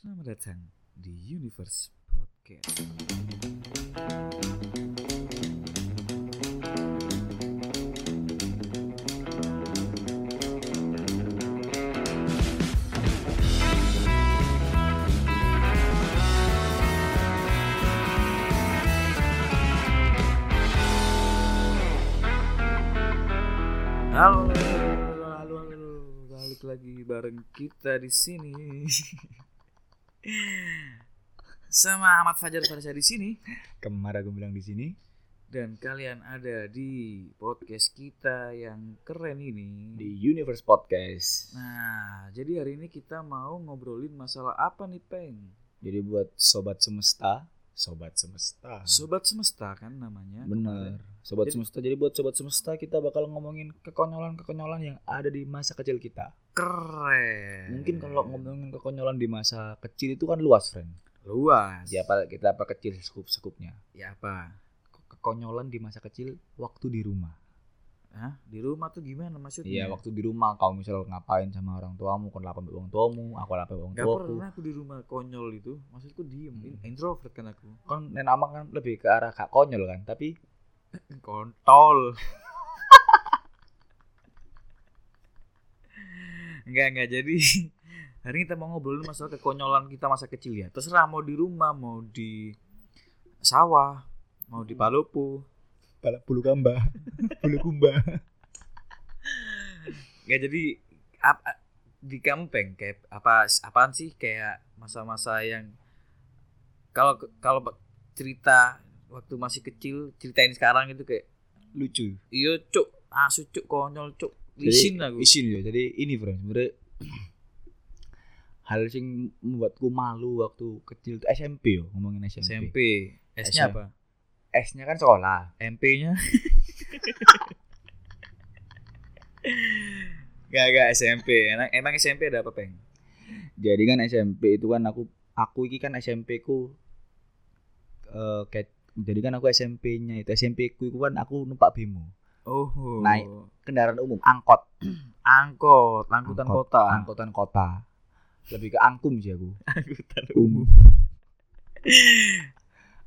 Selamat datang di Universe Podcast. Halo, halo, halo, balik lagi bareng kita di sini. Sama Ahmad Fajar Farsha di sini Kemarin aku bilang di sini. dan kalian ada di podcast kita yang keren ini. di Universe Podcast. Nah, jadi hari ini kita mau ngobrolin masalah apa nih, Peng? Jadi buat sobat semesta, sobat semesta. Sobat semesta kan namanya. Bener. Sobat Jadi- semesta. Jadi buat sobat semesta kita bakal ngomongin kekonyolan-kekonyolan yang ada di masa kecil kita. Keren. Mungkin kalau ngomongin kekonyolan di masa kecil itu kan luas, friend. luas. Ya apa kita apa kecil sekup-sekupnya. Ya apa? Kekonyolan di masa kecil waktu di rumah. Hah? Di rumah tuh gimana maksudnya? Iya, waktu di rumah kau misal ngapain sama orang tuamu, kon mbek wong tuamu, aku lapar mbek wong Gak tuaku. pernah aku di rumah konyol itu. Maksudku diem, Hmm. introvert kan aku. Kon nen amang kan lebih ke arah gak konyol kan, tapi kontol enggak enggak. Jadi hari ini kita mau ngobrolin masalah kekonyolan kita masa kecil ya. Terserah mau di rumah mau di sawah mau di palopo balap bulu kamba, bulu kumba. enggak jadi apa di kamu peng kayak apa apaan sih? Kayak masa-masa yang kalau kalau cerita waktu masih kecil ceritain sekarang itu kayak lucu. Iya cuk asu cuk konyol cuk Lisin aku isin ya jadi ini bro sebenarnya hal sing membuatku malu waktu kecil itu SMP yo ngomongin SMP, SMP S-nya apa S-nya kan sekolah MP-nya Gak gak SMP emang, emang SMP ada apa peng jadi kan SMP itu kan aku aku iki kan SMP ku eh kayak jadi kan aku SMP-nya itu SMP ku itu kan aku numpak bemo oh. Naik. kendaraan umum. Angkot. Angkot angkutan Angkot, kota. Angkutan kota. Lebih ke angkum sih aku. Angkutan umum.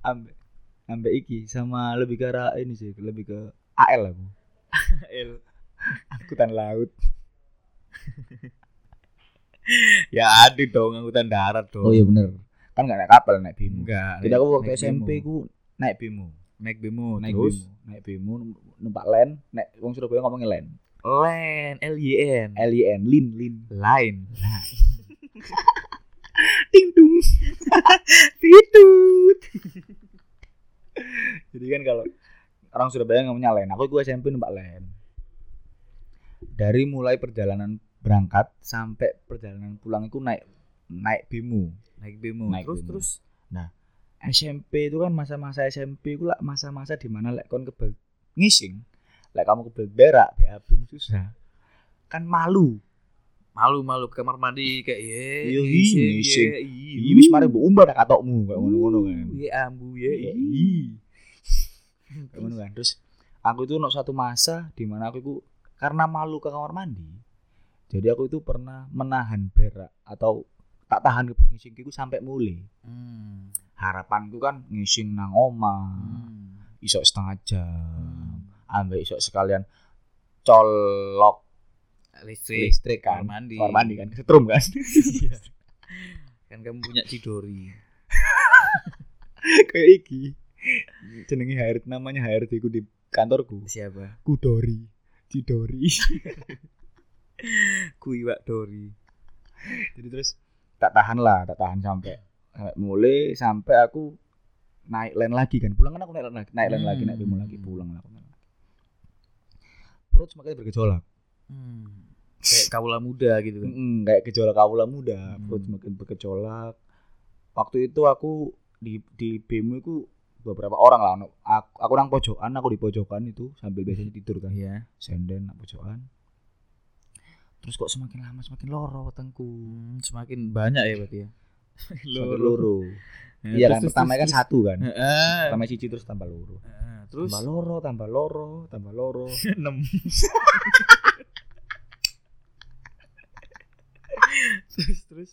ambek ambek iki sama lebih ke arah ini sih lebih ke AL aku. L. Angkutan laut. Ya ada dong angkutan darat dong. Oh iya bener. Kan nggak naik kapal naik bimo enggak jadi aku waktu SMP ku naik bimo naik bemo naik terus? Bimo naik bimo num- numpak len. Naik wong Surabaya ngomongin len. Len L Y N. L I N lin lin. Line ting tung. Titut jadi kan kalau orang Surabaya ngomongnya len aku gue SMP numpak len. Dari mulai perjalanan berangkat sampai perjalanan pulang itu naik naik bimo naik bemo Naik terus bemo. terus SMP itu kan masa-masa SMP itu lah masa-masa di mana lek kon kebel ngising lek kamu kebel berak BAB susah kan malu. Malu malu ke kamar mandi kayak ye Iya, ngising, Iya wis mari mbok umbar katokmu kayak ngono-ngono kan. Ye ambu ye Iya, iya. Ngono kan. Terus aku itu no satu masa di mana aku itu karena malu ke kamar mandi jadi aku itu pernah menahan berak atau tak tahan ke ngising itu sampai mulai Hmm. Harapanku kan ngising nang oma Hmm. isok setengah jam. Hmm. ambek isok sekalian colok listrik. listrik kan. Kamar mandi. Kamar mandi kan setrum kan. Iya. kan kamu punya cidori kayak iki. Jenenge HRD namanya HRD ku di kantorku. Siapa? Kudori. Cidori kuiwak dori. Jadi terus tak tahan lah tak tahan sampai mulai sampai aku naik line lagi kan. Pulang kan aku naik lagi naik line lagi naik bemo lagi Hmm. pulang aku naik lagi. perut semakin bergejolak. Hmm. kayak kaula muda gitu kan. Mm, kayak gejolak kawula muda. Hmm. perut semakin bergejolak. Waktu itu aku di di bemo itu beberapa orang lah. Aku, aku nang pojokan aku di pojokan itu sambil biasanya tidur kan. Iya. Senden nang pojokan. Terus kok semakin lama semakin loro wetengku. Hmm, semakin banyak ya berarti ya semakin loro. Ya, iya kan pertama kan satu kan. Heeh. pertama siji terus tambah loro. Heeh, terus? Tambah loro tambah loro tambah loro. Enam. Terus terus.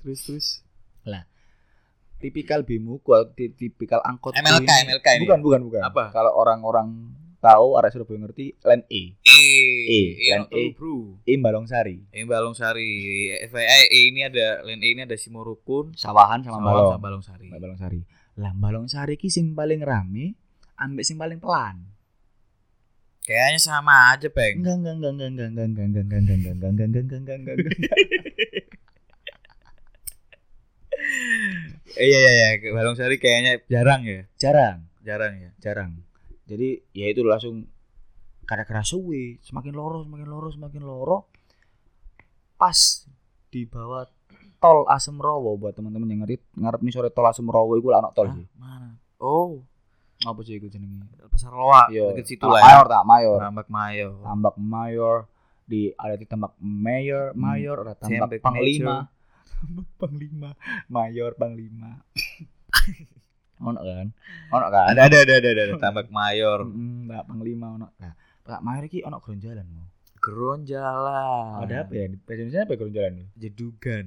Terus terus. Tipikal bimu gua ti- tipikal angkot MLK, ini- MLK ini. bukan bukan bukan. Apa? kalau orang-orang tahu arek Surabaya ngerti line E E E, E ono E. bro E Balong-Sari E Balong Sari FIA E ini ada Len E ini ada Simorukun sawahan sama Sawang Balong sama Balong Sari Mbak Balong Sari lah Balong Sari ki sing paling rame ambek sing paling pelan kayaknya sama aja peng enggak enggak enggak enggak enggak enggak enggak enggak enggak enggak enggak enggak enggak enggak enggak enggak iya iya iya Balong Sari kayaknya jarang ya jarang jarang ya jarang jadi ya itu langsung kadang-kadang suwe semakin loro semakin loro semakin loro. Pas di bawah tol Asem Rowo buat teman-teman yang ngerti ngarep nih sore tol Asem Rowo lah ono tol sih mana? Oh. Apa sih iku jenenge? Pasar loa Iya, deket situ Tambak lah ya. Mayor tak mayor. Rambak Mayo tambak mayor di ada di tambak mayor mayor ada tambak panglima. Tambak panglima mayor panglima ono kan ono kan ada ada ada ada ada, ada. Tambak Mayor Mbak Panglima ono. Nah, Pak Mayor iki ono geronjalan mau. Geronjalan Ada apa ya? Bahasa Indonesia apa ya geronjalan jedugan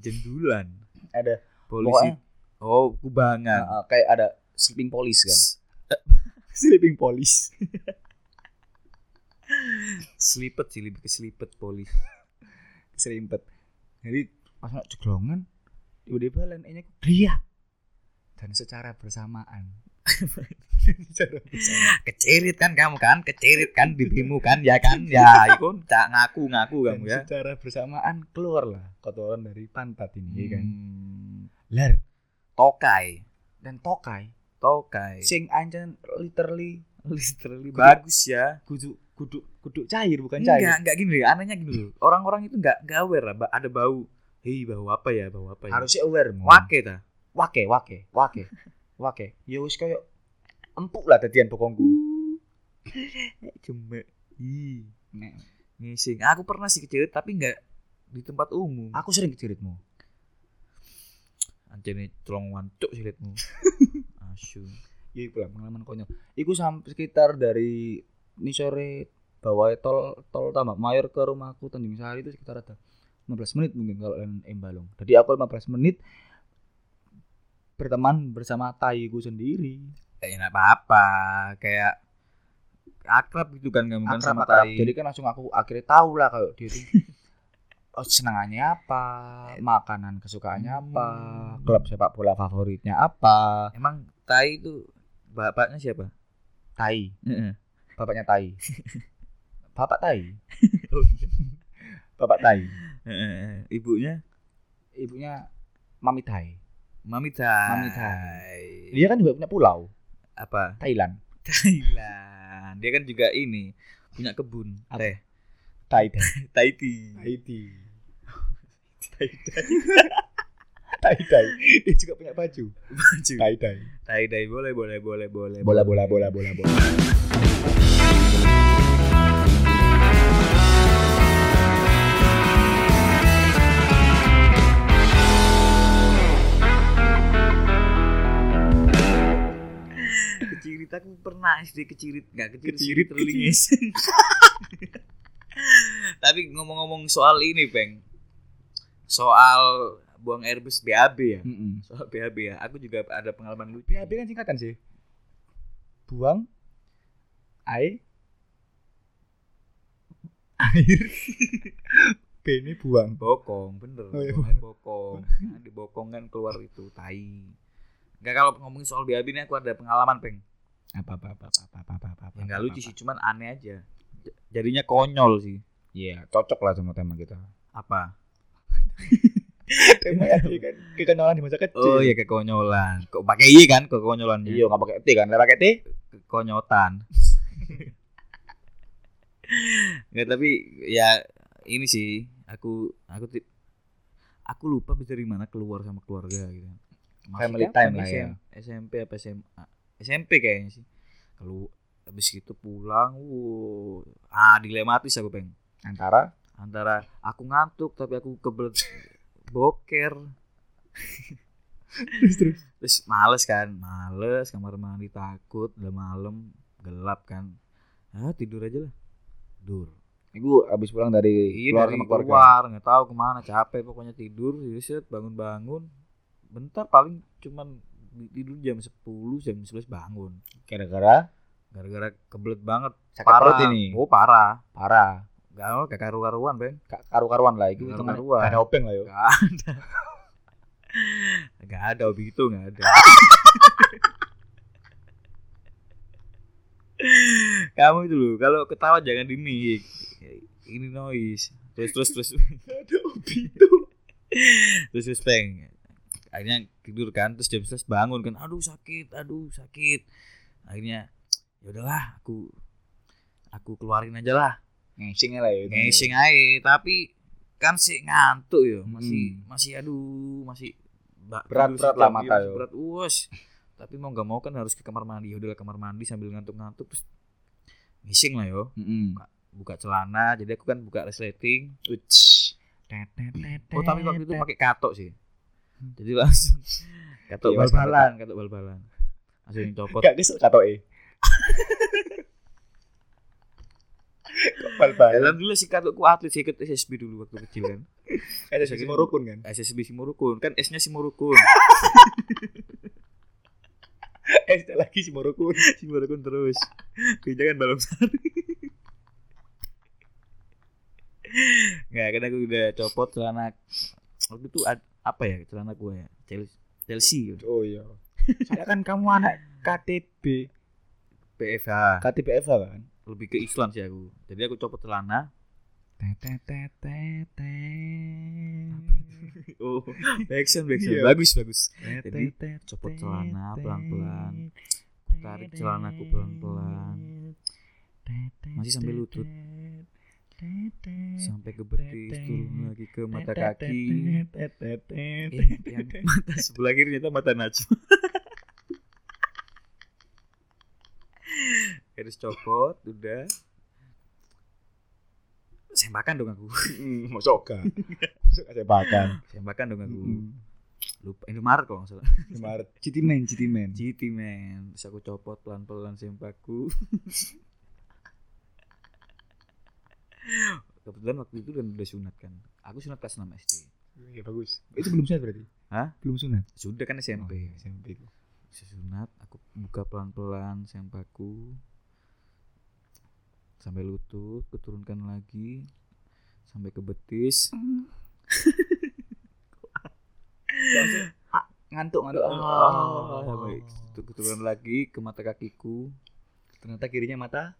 jendulan Ada polisi Pokoknya- oh kubangan uh, uh, kayak ada sleeping police kan. sleeping police. selipet sih lebih ke selipet polis Selimpet. Jadi pas ono jeglongan tiba-tiba line nya teriak dan secara bersamaan. Secara bersamaan. Kecerit kan kamu kan? Kecerit kan bibimu kan? Ya kan? Ya itu tak ngaku ngaku dan kamu ya. secara bersamaan keluarlah kotoran dari pantat ini ya kan? Hmm, lar tokai. Dan tokai. Tokai. Sing ancen literally literally Kudu- bagus ya. Kudu kudu kudu cair bukan cair. enggak enggak gini. Anehnya gini loh. Orang-orang itu enggak enggak aware lah, ada bau. Hei bau apa ya bau apa ya? Harusnya aware mo. wake ta wake wake wake wake. Ya wis koyo empuk lah dadian bokongku. Cuma ih Nek, ngising. Aku pernah sih kecerit tapi enggak di tempat umum. Aku sering keciritmu anjene tolong wancuk silitmu asu. Iya iku lah pengalaman konyol. Iku sampai sekitar dari ini sore bawah tol tol tambak mayor ke rumahku Tanjung Sari itu sekitar ada 15 menit mungkin kalau yang Embalong jadi aku 15 menit berteman bersama taiku sendiri. Kayak enak apa kayak akrab gitu kan kamu kan sama akrab. tai. Jadi kan langsung aku akhirnya tahu lah kalau dia tuh oh, senangannya apa? Makanan kesukaannya apa? Hmm. klub sepak bola favoritnya apa? Emang tai itu bapaknya siapa? Tai. Heeh. bapaknya tai. Bapak tai? Bapak tai. Ibunya? Ibunya mami tai mami tai Mami tai. dia kan juga punya pulau. Apa? Thailand. Thailand. Dia kan juga ini punya kebun. Teh. Tai Tahiti Tahiti tai tai tai tai dia juga punya baju. Baju. Tai tai tai tai boleh boleh boleh boleh. Bola bola bola bola bola kecirit aku pernah SD kecirit nggak kecirit Kecirit, terlingis tapi ngomong-ngomong soal ini peng soal buang air bus BAB ya. Mm-mm. soal BAB ya. Aku juga ada pengalaman lucu. BAB kan singkatan sih. Buang air. Air. B ini buang. bokong bener. Oh, iya, buang air bokong. Nah, di bokong kan keluar itu tai. Enggak kalau ngomongin soal BAB ini aku ada pengalaman peng Apa apa apa apa apa apa apa. yang nggak lucu sih cuman aneh aja jadinya konyol sih Iya, cocok lah sama tema kita. apa tema ya kan kekenyolan di masa kecil. oh iya kekonyolan kok pakai i kan kekonyolannya Iya, nggak pakai T kan? Nggak pakai T? kekonyotan Nggak tapi ya ini sih aku aku aku lupa habis dari mana keluar sama keluarga gitu. Masih Family time lah ya. SMP apa SMA? SMP kayaknya sih. Kalau habis itu pulang, wuh, ah dilematis aku peng. Antara? Antara aku ngantuk tapi aku kebelet boker. Terus terus. terus males kan males kamar mandi takut udah malam gelap kan. Ah tidur aja lah. Tidur Iku habis pulang dari Iya keluar dari sama keluarga. keluar nggak tahu ke mana capek pokoknya tidur set bangun-bangun. Bentar paling cuman tidur jam 10 jam 11 bangun. Gara-gara? Gara-gara kebelet banget. Sakit perut ini. oh parah. Parah. gak gak karu-karuan bang Ka- Karu-karuan lah itu Karu-karuan. hitungan gak ada openg lah yo. gak ada. Gak ada hobi itu gak ada. Kamu itu loh kalau ketawa jangan ini ini noise. Terus terus terus. Ada hobi itu. terus terus peng akhirnya tidur kan terus jam 11 bangun kan aduh sakit aduh sakit akhirnya ya udahlah aku aku keluarin aja lah Ngesing lah ya. ngesing aja tapi kan sih ngantuk ya masih Hmm. masih aduh masih Berat- tidur berat lah mata yo. berat uas tapi mau nggak mau kan harus ke kamar mandi ya udahlah kamar mandi sambil ngantuk-ngantuk terus ngising lah yo Heeh. buka celana jadi aku kan buka resleting oh tapi waktu itu pakai katok sih jadi langsung katok Iya, bal-balan katok bal-balan. Langsung copot Gak kesel katoke. Kok bal-balan. Alhamdulillah sih katokku atlet sih ikut SSB dulu waktu kecil kan. Ada sisi rukun kan. SSB Simorukun. Kan S-nya Simorukun. Eh, ada lagi si rukun. Simorukun terus. Jangan balong sari. Nggak kan aku udah copot celana waktu itu ad- apa ya celana gue ya Chelsea Chelsea Oh iya. Saya kan kamu anak KTB, PFH KTBF kan. lebih ke Islam sih aku jadi aku copot celana oh backsound backsound Iya. bagus bagus Jadi, copot celana pelan-pelan. Aku tarik celanaku pelan-pelan. Masih sampai lutut. Sampai ke betis, turun lagi ke mata kaki. Eh, yang mata sebelah kiri ternyata mata Najwa. Harus copot, udah. Sembakan dong aku. Masuk gak sepakan. Sembakan dong aku. Lupa Indomaret kalau nggak salah. Kemarin Citimen, Citimen. Man Terus aku copot pelan-pelan sempaku Kebetulan waktu itu kan udah sunat kan Aku sunat kelas 6 SD Iya bagus. Itu belum sunat berarti? Hah? Belum sunat. Sudah kan SMP Oh, SMP itu. Sunat Aku buka pelan-pelan sempaku Sampai lutut Aku turunkan lagi Sampai ke betis Ngantuk ngantuk. Sampai aku turun lagi ke mata kakiku Ternyata kirinya mata.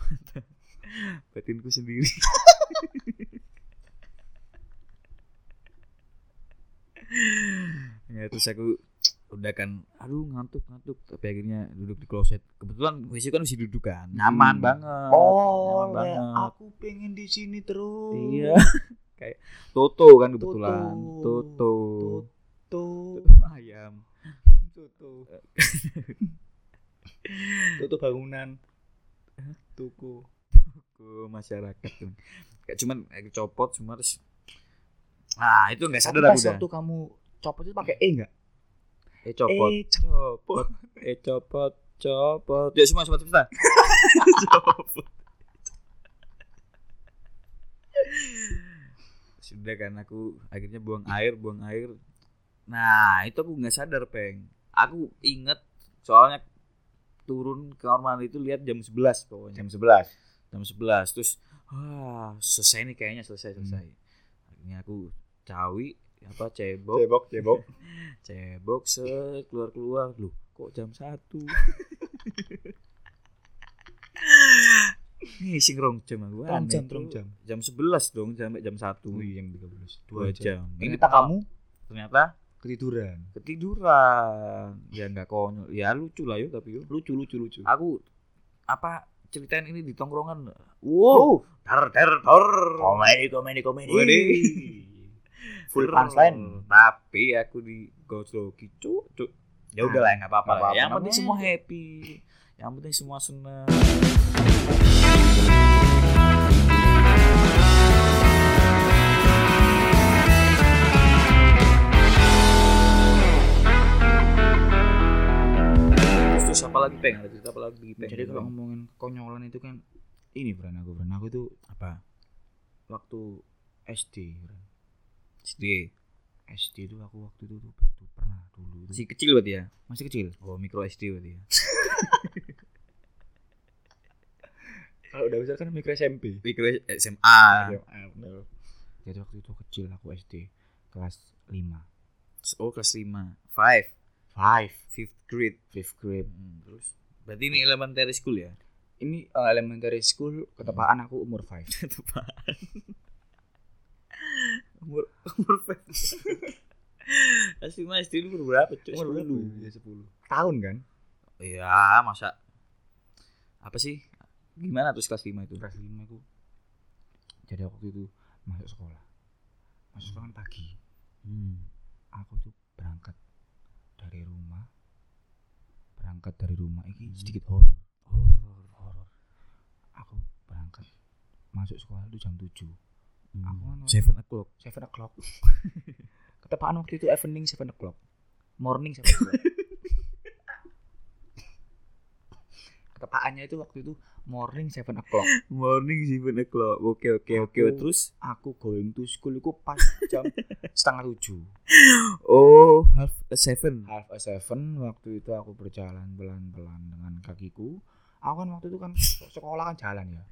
Batinku sendiri. Ya terus aku udah kan aduh ngantuk ngantuk. Tapi akhirnya duduk di kloset. Kebetulan WC kan masih duduk kan? Nyaman Hmm. banget. Oh, nyaman ya, banget. aku pengen di sini terus. iya. Kayak Toto kan kebetulan. Toto. Toto. Tuh, Toto ayam. Tuh, tuh bangunan. Tuku. Ke masyarakat tuh kayak cuman aku copot semua terus nah itu nggak sadar aku waktu kamu copot itu pakai E enggak? eh copot. Eh, copot. Eh copot copot. Ya semua semua copot sudah kan aku akhirnya buang air buang air. Nah itu aku nggak sadar peng. Aku inget soalnya turun ke kamar mandi itu lihat jam 11 pokoknya. Jam 11. Jam 11 terus wah selesai nih kayaknya selesai selesai. Akhirnya aku cawi apa cebok. Cebok, cebok. cebok set keluar keluar lu kok jam satu? Nih sing rong jam aku Rong jam, rong jam. jam 11 dong sampai jam satu. Wih, jam 13. dua jam. ini Ternyata kamu? Ternyata? Ketiduran. ketiduran. Ya nggak konyol. Ya lucu lah yuk tapi yuk. Lucu, lucu, lucu. aku apa ceritain ini di tongkrongan. Wow. Ter ter ter Komedi, komedi, komedi. Full punchline. tapi aku di gosloki cuk cuk. Ya udah lah nggak apa-apa yang penting semua happy. Yang penting semua senang terus, terus apa lagi peng ada cerita apa lagi peng Jadi kalau ngomongin konyolan itu kan ini Bran aku Bran aku itu apa waktu SD. SD. SD itu aku waktu itu tuh, tuh pernah dulu. Masih kecil berarti ya? masih kecil Oh, mikro SD berarti ya. kalau udah besar kan mikro SMP Mikro SMA. SMA, jadi waktu itu kecil aku SD kelas 5 Oh, kelas 5. 5. 5 Fifth grade. fifth grade Hmm, terus berarti ini elementary school ya? ini uh, elementary school ketepaan aku umur 5 Ketepaan. umur umur 5. Kelas 5 SD lu umur berapa? Cuk? umur 10. berapa ya 10 tahun kan Iya, masa apa sih? Gimana terus kelas 5 itu? kelas 5 aku jadi waktu itu masuk sekolah masuk sekolah kan pagi Hmm. aku tuh berangkat dari rumah berangkat dari rumah ini Hmm. sedikit horor Horor. horor aku berangkat masuk sekolah itu jam 7 Hmm. Aku kan- Seven o'clock. 7 o'clock ketepaan waktu itu evening 7 o'clock morning 7 o'clock ketepaannya itu waktu itu morning 7 o'clock Morning seven o'clock. Oke oke oke. Aku- Terus? aku going to school itu pas jam setengah tujuh Oh, half a seven. half a seven waktu itu aku berjalan pelan-pelan dengan kakiku aku kan waktu itu kan sekolah kan jalan ya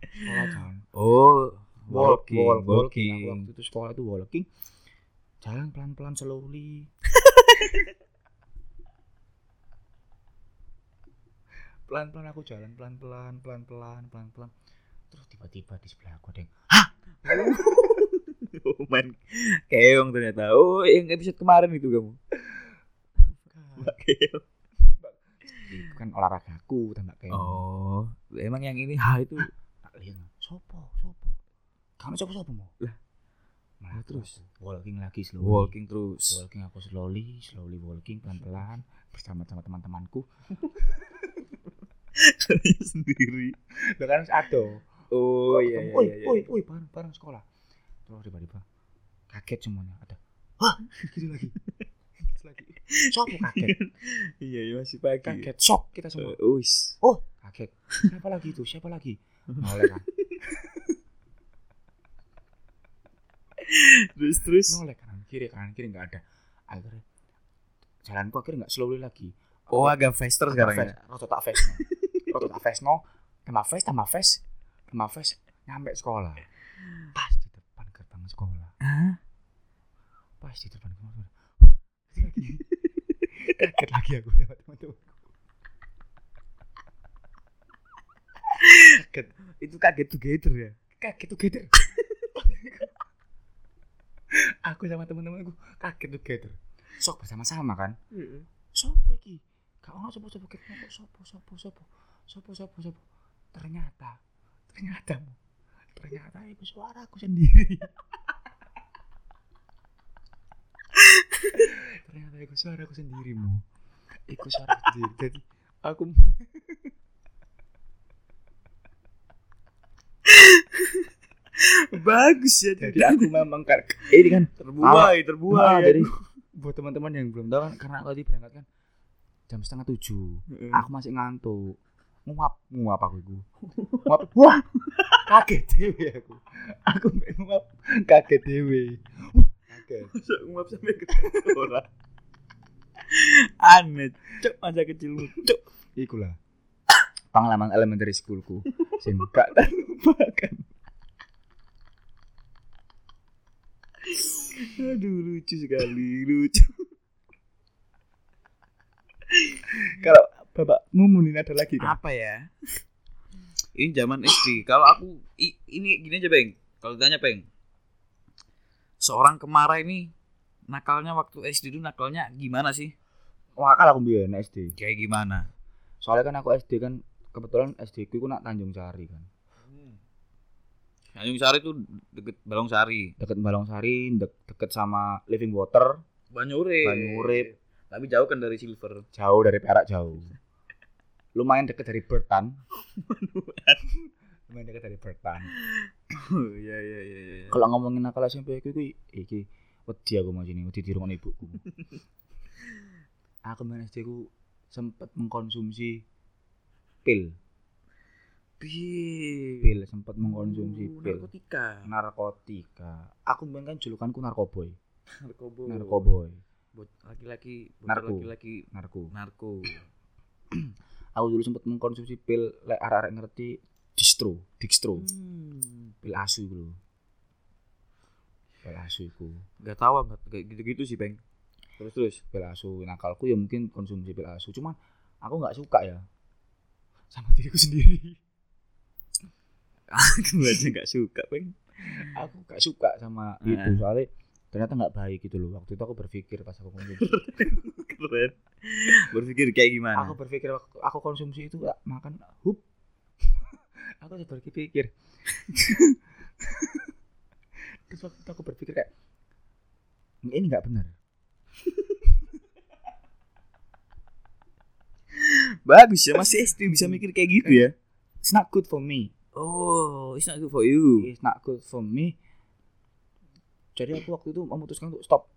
sekolah jalan Oh, walk, walking, walk, walking. walking. Aku waktu itu sekolah itu walking jalan pelan-pelan slowly pelan-pelan aku jalan pelan-pelan pelan-pelan pelan-pelan terus tiba-tiba di sebelah aku ada yang Oh, man. Keong ternyata. Oh, yang episode kemarin itu kamu. Mbak Keong. itu kan olahragaku tembak kayak Oh, emang yang ini ha itu tak lihat sopo sopo kamu sopo sopo mau Lah. malah Lah, terus? walking lagi slowly walking terus. walking aku slowly slowly walking pelan pelan bersama sama teman-temanku sendiri. Kan ada Oh iya iya Woi, iya. woi, woi, bareng bareng sekolah. Terus tiba-tiba kaget semuanya ada. Wah, gitu lagi. Gitu lagi. Shock kaget. Iya, iya masih pagi. Kaget, shock kita semua. Wis. Oh, kaget. Siapa lagi itu? Siapa lagi? Noleh kan. Terus terus. Noleh kanan kiri kanan kiri nggak ada. Akhirnya jalanku akhirnya nggak slowly lagi. Oh, agak faster sekarang ya. Roto tak fast. Tak fast no. Tambah fast, tambah. Tambah fast nyampe sekolah. Pas di depan gerbang sekolah. Hah? pas di depan kamar lagi kaget lagi aku sama teman-teman kaget Itu kaget together ya. kaget together aku sama teman-temanku kaget together sok bersama-sama kan sopo iki gak ono sopo sopo kek kok sopo sopo sopo sopo sopo sopo. Ternyata ternyata ternyata itu suaraku sendiri. Ternyata itu suaraku sendiri mu itu suara sendiri. Jadi aku Bagus ya. jadi aku memang kan ini kan terbuai, terbuai. jadi buat teman-teman yang belum tahu kan karena aku tadi berangkat kan jam setengah tujuh. Aku masih ngantuk nguap nguap aku itu nguap. Wah! Kaget dewe aku. Aku nguap kaget Wah, kaget. Nguap sampai ke sekolah. Aneh, cok masa kecilmu, cok. iku lah pengalaman elementary schoolku. Sing gak terlupakan. Aduh, lucu sekali, lucu. kalau bapak mumunin ada lagi kan Apa ya? Ini zaman SD. Kalau aku i- ini gini aja, Bang. Kalau ditanya, Bang. Seorang kemarah ini nakalnya waktu SD itu nakalnya gimana sih? wakal aku biar SD Kayak gimana? soalnya kan aku SD kan kebetulan SD ku nak Tanjung Sari kan Tanjung Sari itu deket Balong Sari. deket Balong Sari dek, deket sama Living Water Banyurip. Banyurip. Tapi jauh kan dari Silver. jauh dari Perak jauh lumayan deket dari Bertan. Lumayan. Deket dari Bertan. Oh, iya iya iya iya. kalau ngomongin nakal SMP aku iki iki wedi aku mau sini wedi dirungon ibuku. Aku main SD ku sempet mengkonsumsi pil. Pil. Pil sempat mengkonsumsi Oh, pil. narkotika. Narkotika. Aku bilang kan julukanku narkoboy. Narkoboy. Buat laki-laki Narko. laki-laki narko narko aku dulu sempat mengkonsumsi pil lek arek-arek ngerti distro distro. Hmm. pil asu lho. Pil asu itu nggak tahu nggak kayak gitu-gitu sih peng terus terus. Pil asu nakalku ya mungkin konsumsi pil asu. Cuman aku nggak suka ya sama diriku sendiri. Aku aja nggak suka peng aku nggak suka sama itu. Soalnya ternyata nggak baik gitu loh. Waktu itu aku berpikir pas aku konsumsi. Keren. Berpikir kayak gimana? Aku berpikir waktu aku konsumsi itu ya, makan hup. Aku sudah berpikir terus waktu itu aku berpikir kayak ini nggak benar. Bagus ya masih SD bisa mikir kayak gitu ya? It's not good for me. Oh it's not good for you. It's not good for me jadi aku waktu itu memutuskan untuk stop.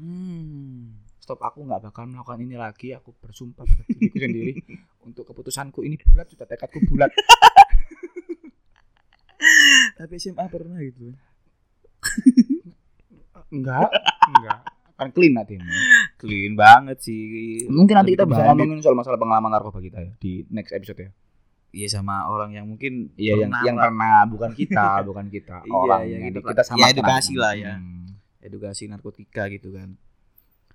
Hmm. stop aku nggak bakal melakukan ini lagi. Aku bersumpah pada diriku sendiri untuk keputusanku ini bulat sudah tekadku bulat. Tapi SMA pernah gitu. Enggak enggak. Kan clean nanti clean banget sih. Mungkin nanti kita bisa ngomongin soal masalah pengalaman narkoba kita ya di next episode ya iya sama orang yang mungkin iya yang pernah yang lah. pernah bukan kita bukan kita Iya, orang yang yang kita- kita sama ya, edukasi lah ya. Hmm. edukasi narkotika gitu kan.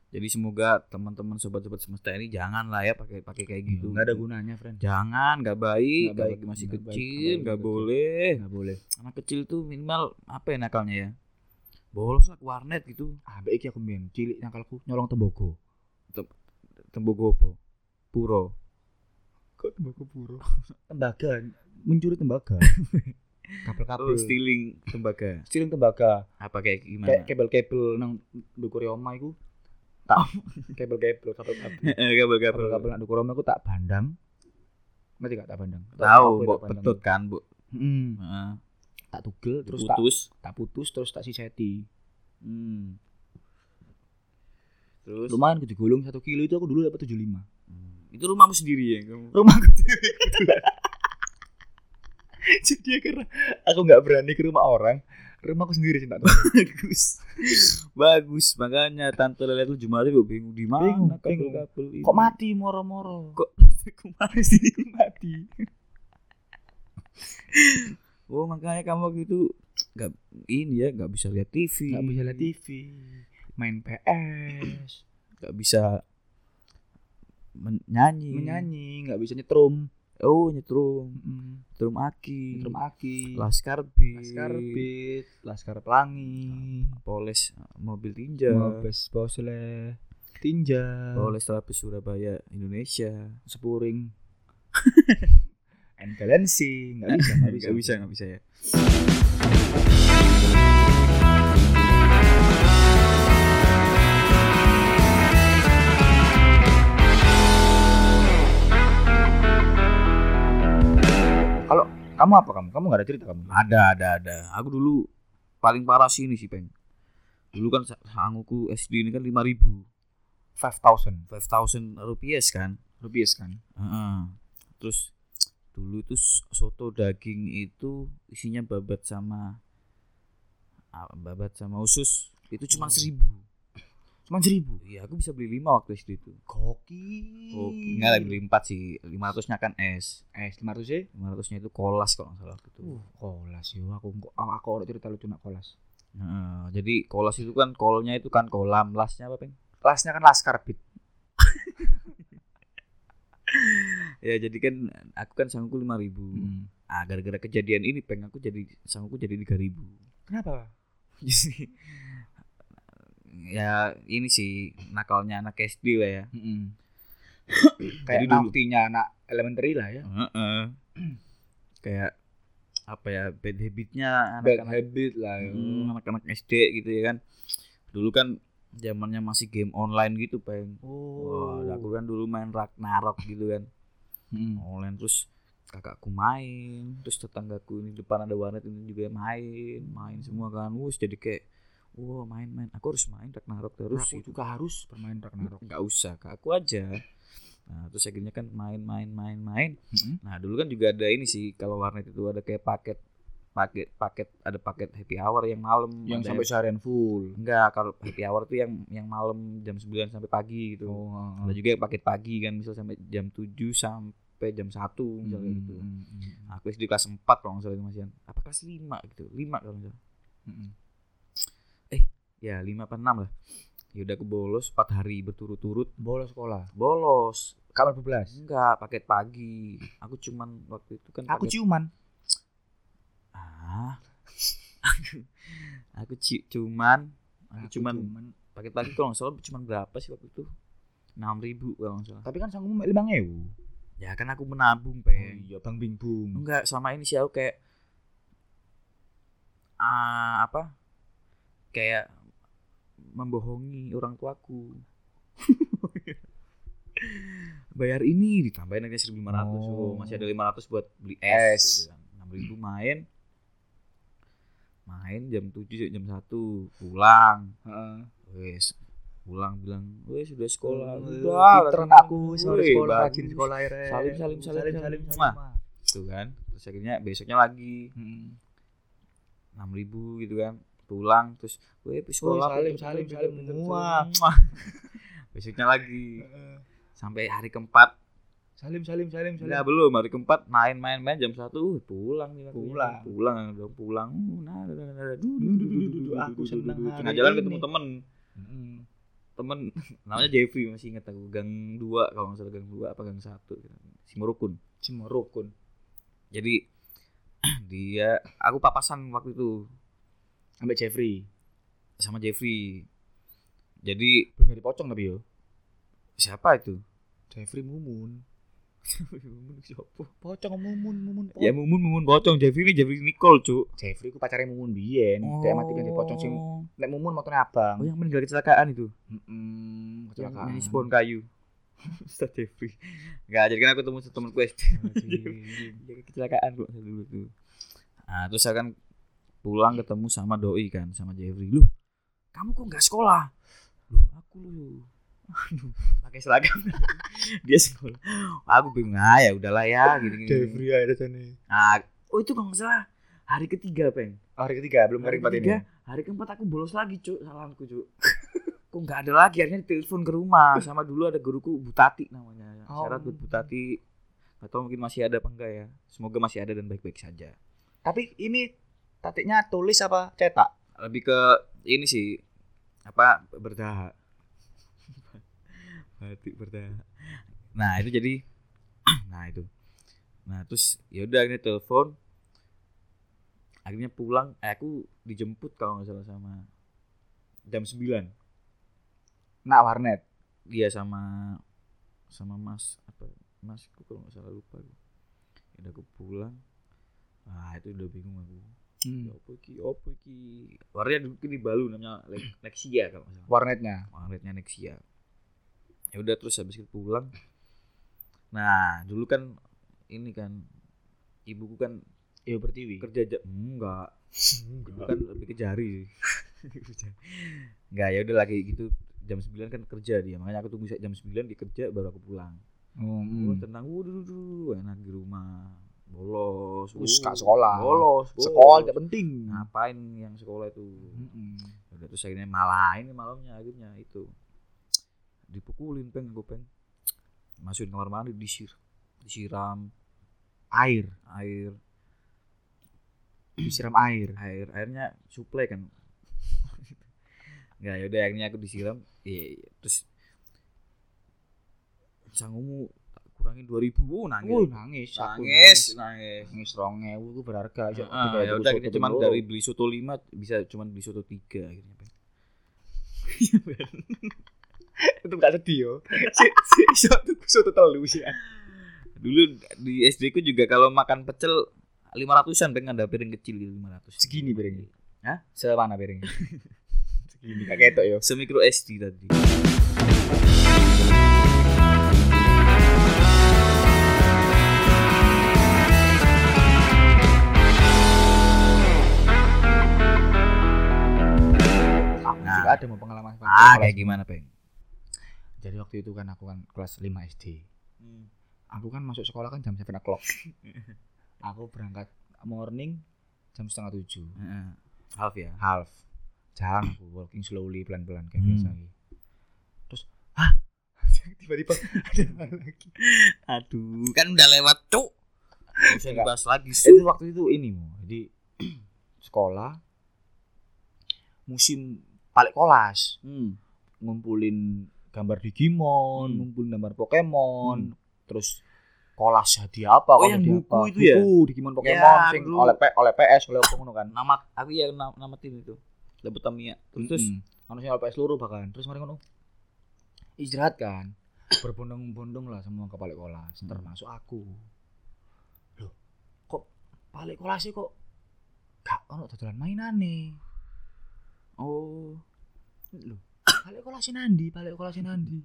Jadi semoga teman-teman sobat-sobat semesta ini jangan lah ya pakai pakai kayak gitu. Nggak ada gunanya friend. Jangan nggak baik. Nggak baik, masih baik, kecil nggak boleh. Nggak boleh. Anak kecil tuh minimal apa ya nakalnya ya? Bolos lah warnet gitu. Ah baik aku main cilik nakalku nyolong tembago tembogo apa? Puro kok tembago puro tembaga mencuri tembaga. Kabel-kabel. Oh, stealing tembaga. Stealing tembaga. Apa kayak kayak gimana kabel-kabel nang dukure oma iku. Tak kabel-kabel kabel-kabel. Kabel kabel-kabel. Nang dukure oma iku tak bandang. Ngerti gak tak bandang? Tahu mbok tak bandang? petut kan bu Hmm, Heeh. tak tugel terus tak putus. tak putus terus tak siseti. Hmm. terus? Lumayan aku digulung satu kilo itu aku dulu dapat 75 Hmm. Itu rumahmu sendiri ya kamu? Rumahku jadi karena aku nggak berani ke rumah orang. Rumahku sendiri sih bagus. Bagus makanya tante Lele tuh Jumat itu bingung di mana Bingung, kabel kabel ini. Kok mati moro-moro? Kok ke mana sih? Mati. Oh makanya kamu waktu itu nggak ini ya nggak bisa lihat TV nggak bisa lihat TV main PS nggak bisa menyanyi. Menyanyi nggak bisa nyetrum. Oh nyetrum. Mm, nyetrum aki. Nyetrum aki. Laskar beat laskar beat laskar pelangi. Poles mobil tinja. Mabes bosle tinja. Poles terapis Surabaya Indonesia. Sepuring. And balancing nggak bisa nggak bisa. nggak bisa nggak bisa ya kamu apa kamu kamu nggak ada cerita kamu ada ada ada. Aku dulu paling parah sih ini sih peng. Dulu kan sa- sanguku SD ini kan lima ribu. Five thousand. Five thousand rupiah kan? Rupiah kan? Heeh. terus dulu itu soto daging itu isinya babat sama ah, babat sama usus. Itu cuma Oh. seribu cuma seribu? Iya aku bisa beli lima waktu SD itu. Koki oh enggak lah beli empat sih. lima ratusnya kan es eh lima ratus sih lima ratusnya itu kolas kalau nggak salah gitu uh kolas yo. Aku kok aku ada cerita lucu nak kolas. Heeh, jadi kolas itu kan kolnya itu kan kolam lasnya apa peng? Lasnya kan laskar beat ya jadi kan aku kan sangguku lima ribu. Hmm. ah gara-gara kejadian ini peng aku jadi sangguku jadi tiga ribu. Kenapa ya ini sih nakalnya anak SD lah ya. Jadi kayak dulu- naktinya anak elementary lah ya Heeh. kayak apa ya bad habitnya bad anak-anak habit lah ya. Hmm, anak-anak SD gitu ya kan dulu kan zamannya masih game online gitu peng oh Wah, aku kan dulu main Ragnarok gitu kan Mm. online terus kakakku main terus tetanggaku ini depan ada warnet ini juga main main semua kan wus jadi kayak wah main-main aku harus main Ragnarok terus aku gitu juga harus bermain Ragnarok nggak usah kak aku aja Nah, terus akhirnya kan main main main main. Mm-mm. Nah, dulu kan juga ada ini sih kalau warnet itu ada kayak paket paket paket ada paket happy hour yang malam yang sampai seharian full enggak kalau happy hour tuh yang yang malam jam 9 sampai pagi gitu. oh Ada juga yang paket pagi kan misal sampai jam 7 sampai jam 1 misalnya Hmm, gitu. hmm, hmm, Aku SD kelas 4 kalau nggak salah itu. Apa kelas 5 gitu. 5 kalau nggak salah. hmm. Ya, 5 apa 6 lah. Ya udah aku bolos 4 hari berturut-turut. bolos sekolah Bolos. kamar 12 Enggak, paket pagi. Aku cuman waktu itu kan aku paket ciuman Ah. aku ci- cuman aku cuman paket pagi kalau nggak salah cuman berapa sih waktu itu? 6000 ribu kalau nggak salah. tapi kan sanggup lima ewu Ya kan aku menabung, oh, Peng. iya bang bing bung Enggak, sama ini sih aku kayak ah apa? Kayak membohongi orang tuaku. Bayar ini ditambahin aja 1500 Oh. oh. masih ada 500 buat beli Es. es, gitu kan. 6000 main. Main jam 7 jam 1 pulang. Heeh. Wes pulang bilang, "Wes sudah sekolah." Wih, Udah, rajin- aku sore sekolah rajin sekolah ya. Salim, salim, salim, salim salim salim. salim Gitu kan. Terus akhirnya besoknya lagi Hmm. enam ribu gitu kan pulang terus gue sekolah salim, pinter, salim, salim. pinter, muah. besoknya lagi. Sampai hari keempat. Salim salim salim salim. Enggak belum. Hari keempat main main main jam satu. Uh, pulang. Pulang. pulang dong pulang. Nah, Aku senang tengah jalan ketemu temen. Temen namanya Jeffrey masih ingat aku. Gang dua kalau nggak salah gang dua apa gang satu gitu. si Morukun. Cimorokun jadi dia aku papasan waktu itu sampai Jeffrey. Sama Jeffrey. Jadi belum dari pocong tapi yo. siapa itu? Jeffrey Mumun. Siapa? pocong Mumun Mumun Ya Mumun Mumun bocong Jeffrey ini Jeffrey Nicole cu Jeffrey ku pacarnya Mumun biyen. Dia mati kan di pocong sing nek Mumun motornya abang. Oh yang meninggal kecelakaan itu? Mm-mm, Yang kecelakaan. spawn kayu. Ustaz Jeffrey. Enggak jadi kan aku ketemu temenku SD Dia kecelakaan kok dulu tuh. Nah terus saya kan pulang ketemu sama Doi kan Sama Jeffrey. Lu kamu kok nggak sekolah? Lu aku lu Aduh, pakai seragam. Dia sekolah. Aku bingung ah ya udahlah ya gini gini Jeffrey ada sana nah oh itu kalau nggak salah hari ketiga peng. Hari ketiga belum hari hari keempat ini hari keempat aku bolos lagi cuk salahku cuk. Kok nggak ada lagi akhirnya telepon ke rumah. Sama dulu ada guruku Butati namanya. Oh. syarat buat Butati. Atau mungkin masih ada apa enggak ya. Semoga masih ada dan baik-baik saja. Tapi ini tatiknya tulis apa cetak? Lebih ke ini sih apa berdaha batik berdaha nah itu jadi nah itu. Nah terus ya udah akhirnya telepon. Akhirnya pulang eh, aku dijemput kalau nggak salah sama jam 9 nak warnet? Dia sama sama mas apa masku kalau nggak salah lupa aku. Ya udah aku pulang. Nah itu udah bingung aku Hmm. Apa iki apa iki warnanya dulu di Balu namanya Lexia kalau nggak salah. Warnetnya? Warnetnya Nexia ya udah terus habis itu pulang. Nah dulu kan ini kan ibuku kan Iya pertiwi kerja jam enggak. Ibu kan lebih ke jari enggak ya udah lagi gitu. Jam 9 kan kerja dia. Makanya aku tunggu jam 9 dia kerja baru aku pulang. Oh, hmm. tenang waduh duh, enak di rumah bolos. Wus, uh, sekolah. bolos bolos. sekolah tidak penting. Ngapain yang sekolah itu? Udah terus akhirnya malah ini malamnya akhirnya itu. Dipukulin peng gue peng. Masukin kamar mandi disir disiram air. Air. Disiram air. Air airnya suplai kan. Nggak yaudah akhirnya aku disiram. Iya iya. terus sangumu dua ribu. Oh, nangis Wuh, nangis. nangis. nangis nangis. Rongnya itu berharga. Aja Ah, ya udah akhirnya cuman dari beli soto lima bisa cuman beli soto tiga akhirnya Peng. itu gak sedih yo. Si si soto soto telu sih dulu di SD ku juga kalau makan pecel lima ratusan pengen ada piring kecil gitu lima ratus. Segini piringnya? Hah? semana piringnya. Segini gak ketok yo. Semikro SD tadi ada mau pengalaman ah kayak gimana peng jadi waktu itu kan aku kan kelas 5 SD Hmm. Aku kan masuk sekolah kan jam 7 o'clock. aku berangkat morning jam setengah tujuh. Heeh. Half ya. Half. Jalan aku walking slowly pelan-pelan kayak Hmm. biasa gitu. Terus, hah? Tiba-tiba ada lagi. Aduh, kan udah lewat, Cuk. Usah Enggak. dibahas lagi, itu Su. waktu itu ini Mo. jadi sekolah musim balik kelas Hmm. ngumpulin gambar Digimon Hmm. ngumpulin gambar Pokemon terus kelas hadiah apa Oh, yang buku apa. itu ya? buku Digimon Pokemon Ya, sing oleh P, oleh PS oleh apa ngono kan Nama aku ya nama, nama tim itu. Dapat Tamiya. Terus, terus Mm-mm. Ono sing oleh PS seluruh bahkan terus mari ngono istirahat kan berbondong-bondong lah semua ke balik kelas Hmm. termasuk aku loh kok balik kelas sih kok gak ono dodolan mainan nih oh, Loh, balik kelas nandi, balik kelas nandi.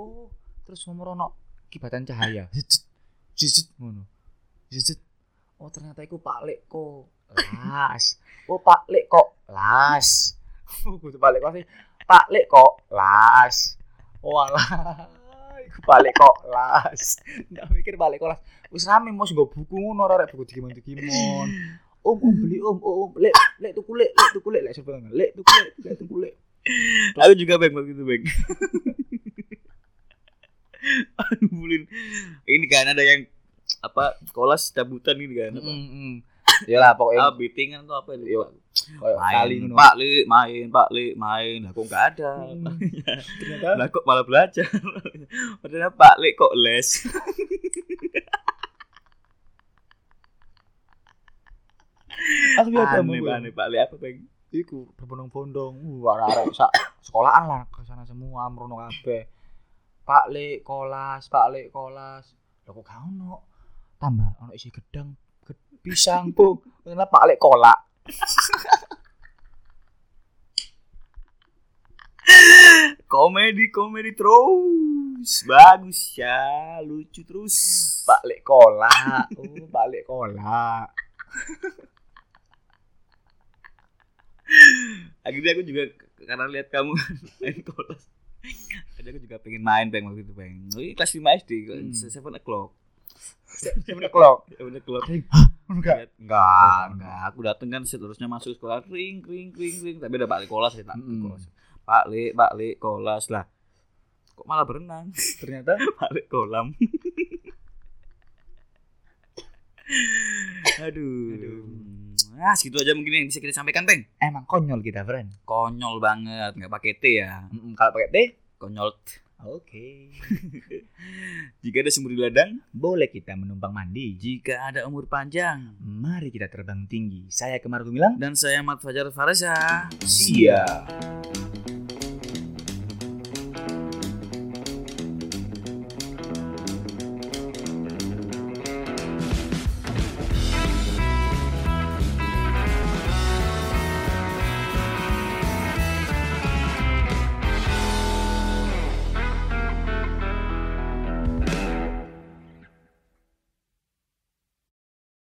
Oh, terus nomor ono kibatan cahaya. Zit, ngono. Zit. Oh, ternyata iku Pak Lek kok las. Oh, Pak Lek kok las. Oh, kudu balik kelas. Pak Lek kok las. Oh, alah. Iku balik kok las. Enggak mikir balik kelas. Wis rame mos nggo buku ngono arek buku Digimon Digimon. Om, om beli om, om, om, lek, lek tuku lek, lek tuku lek, lek sebenarnya, lek tuku lek, lek tuku lek. aku juga bang waktu itu bang. Ngumpulin ini kan ada yang apa kelas cabutan ini kan apa? Mm, Ya lah pokoknya Ah, beatingan atau apa itu? Kali main. Pak Li, main, Pak Li, main. Lah kok enggak ada. Hmm. Ternyata Lah kok malah belajar. Padahal Pak Li kok les. Aku biasa Aneh banget Pak Li apa bang? Iku berbondong-bondong, uh, arek-arek sak sekolahan lah ke sana semua merono kabeh. Pak Lek kolas, Pak Lek kolas. Lah kok gak ono? Tambah ono isi gedang, ged- pisang, Bung. Kenapa Pak Lek kolak? Komedi, komedi terus. Bagus ya, lucu terus. Pak Lek kolak. Oh, Pak Lek kolak. Akhirnya aku juga karena lihat kamu main kelas. Jadi aku juga pengen main bang waktu itu bang. Ini kelas 5 SD, Hmm. seven o'clock. Seven o'clock. Seven o'clock. Enggak. Enggak, enggak. Aku dateng kan seterusnya masuk sekolah ring ring ring ring tapi udah balik kelas ya tak Mm-mm. kelas. Pak Le, Pak Le, kelas lah. Kok malah berenang? Ternyata balik kolam. Aduh. Aduh. Nah, segitu aja mungkin yang bisa kita sampaikan, Bang. emang konyol kita, friend. Konyol banget, nggak pakai T ya. Mm, Kalau pakai T, Konyol. oke. Jika ada sumur di ladang, Boleh kita menumpang mandi. jika ada umur panjang. Mari kita terbang tinggi. Saya Kemar Gumilang. Dan saya Mat Fajar Fareza. Siap.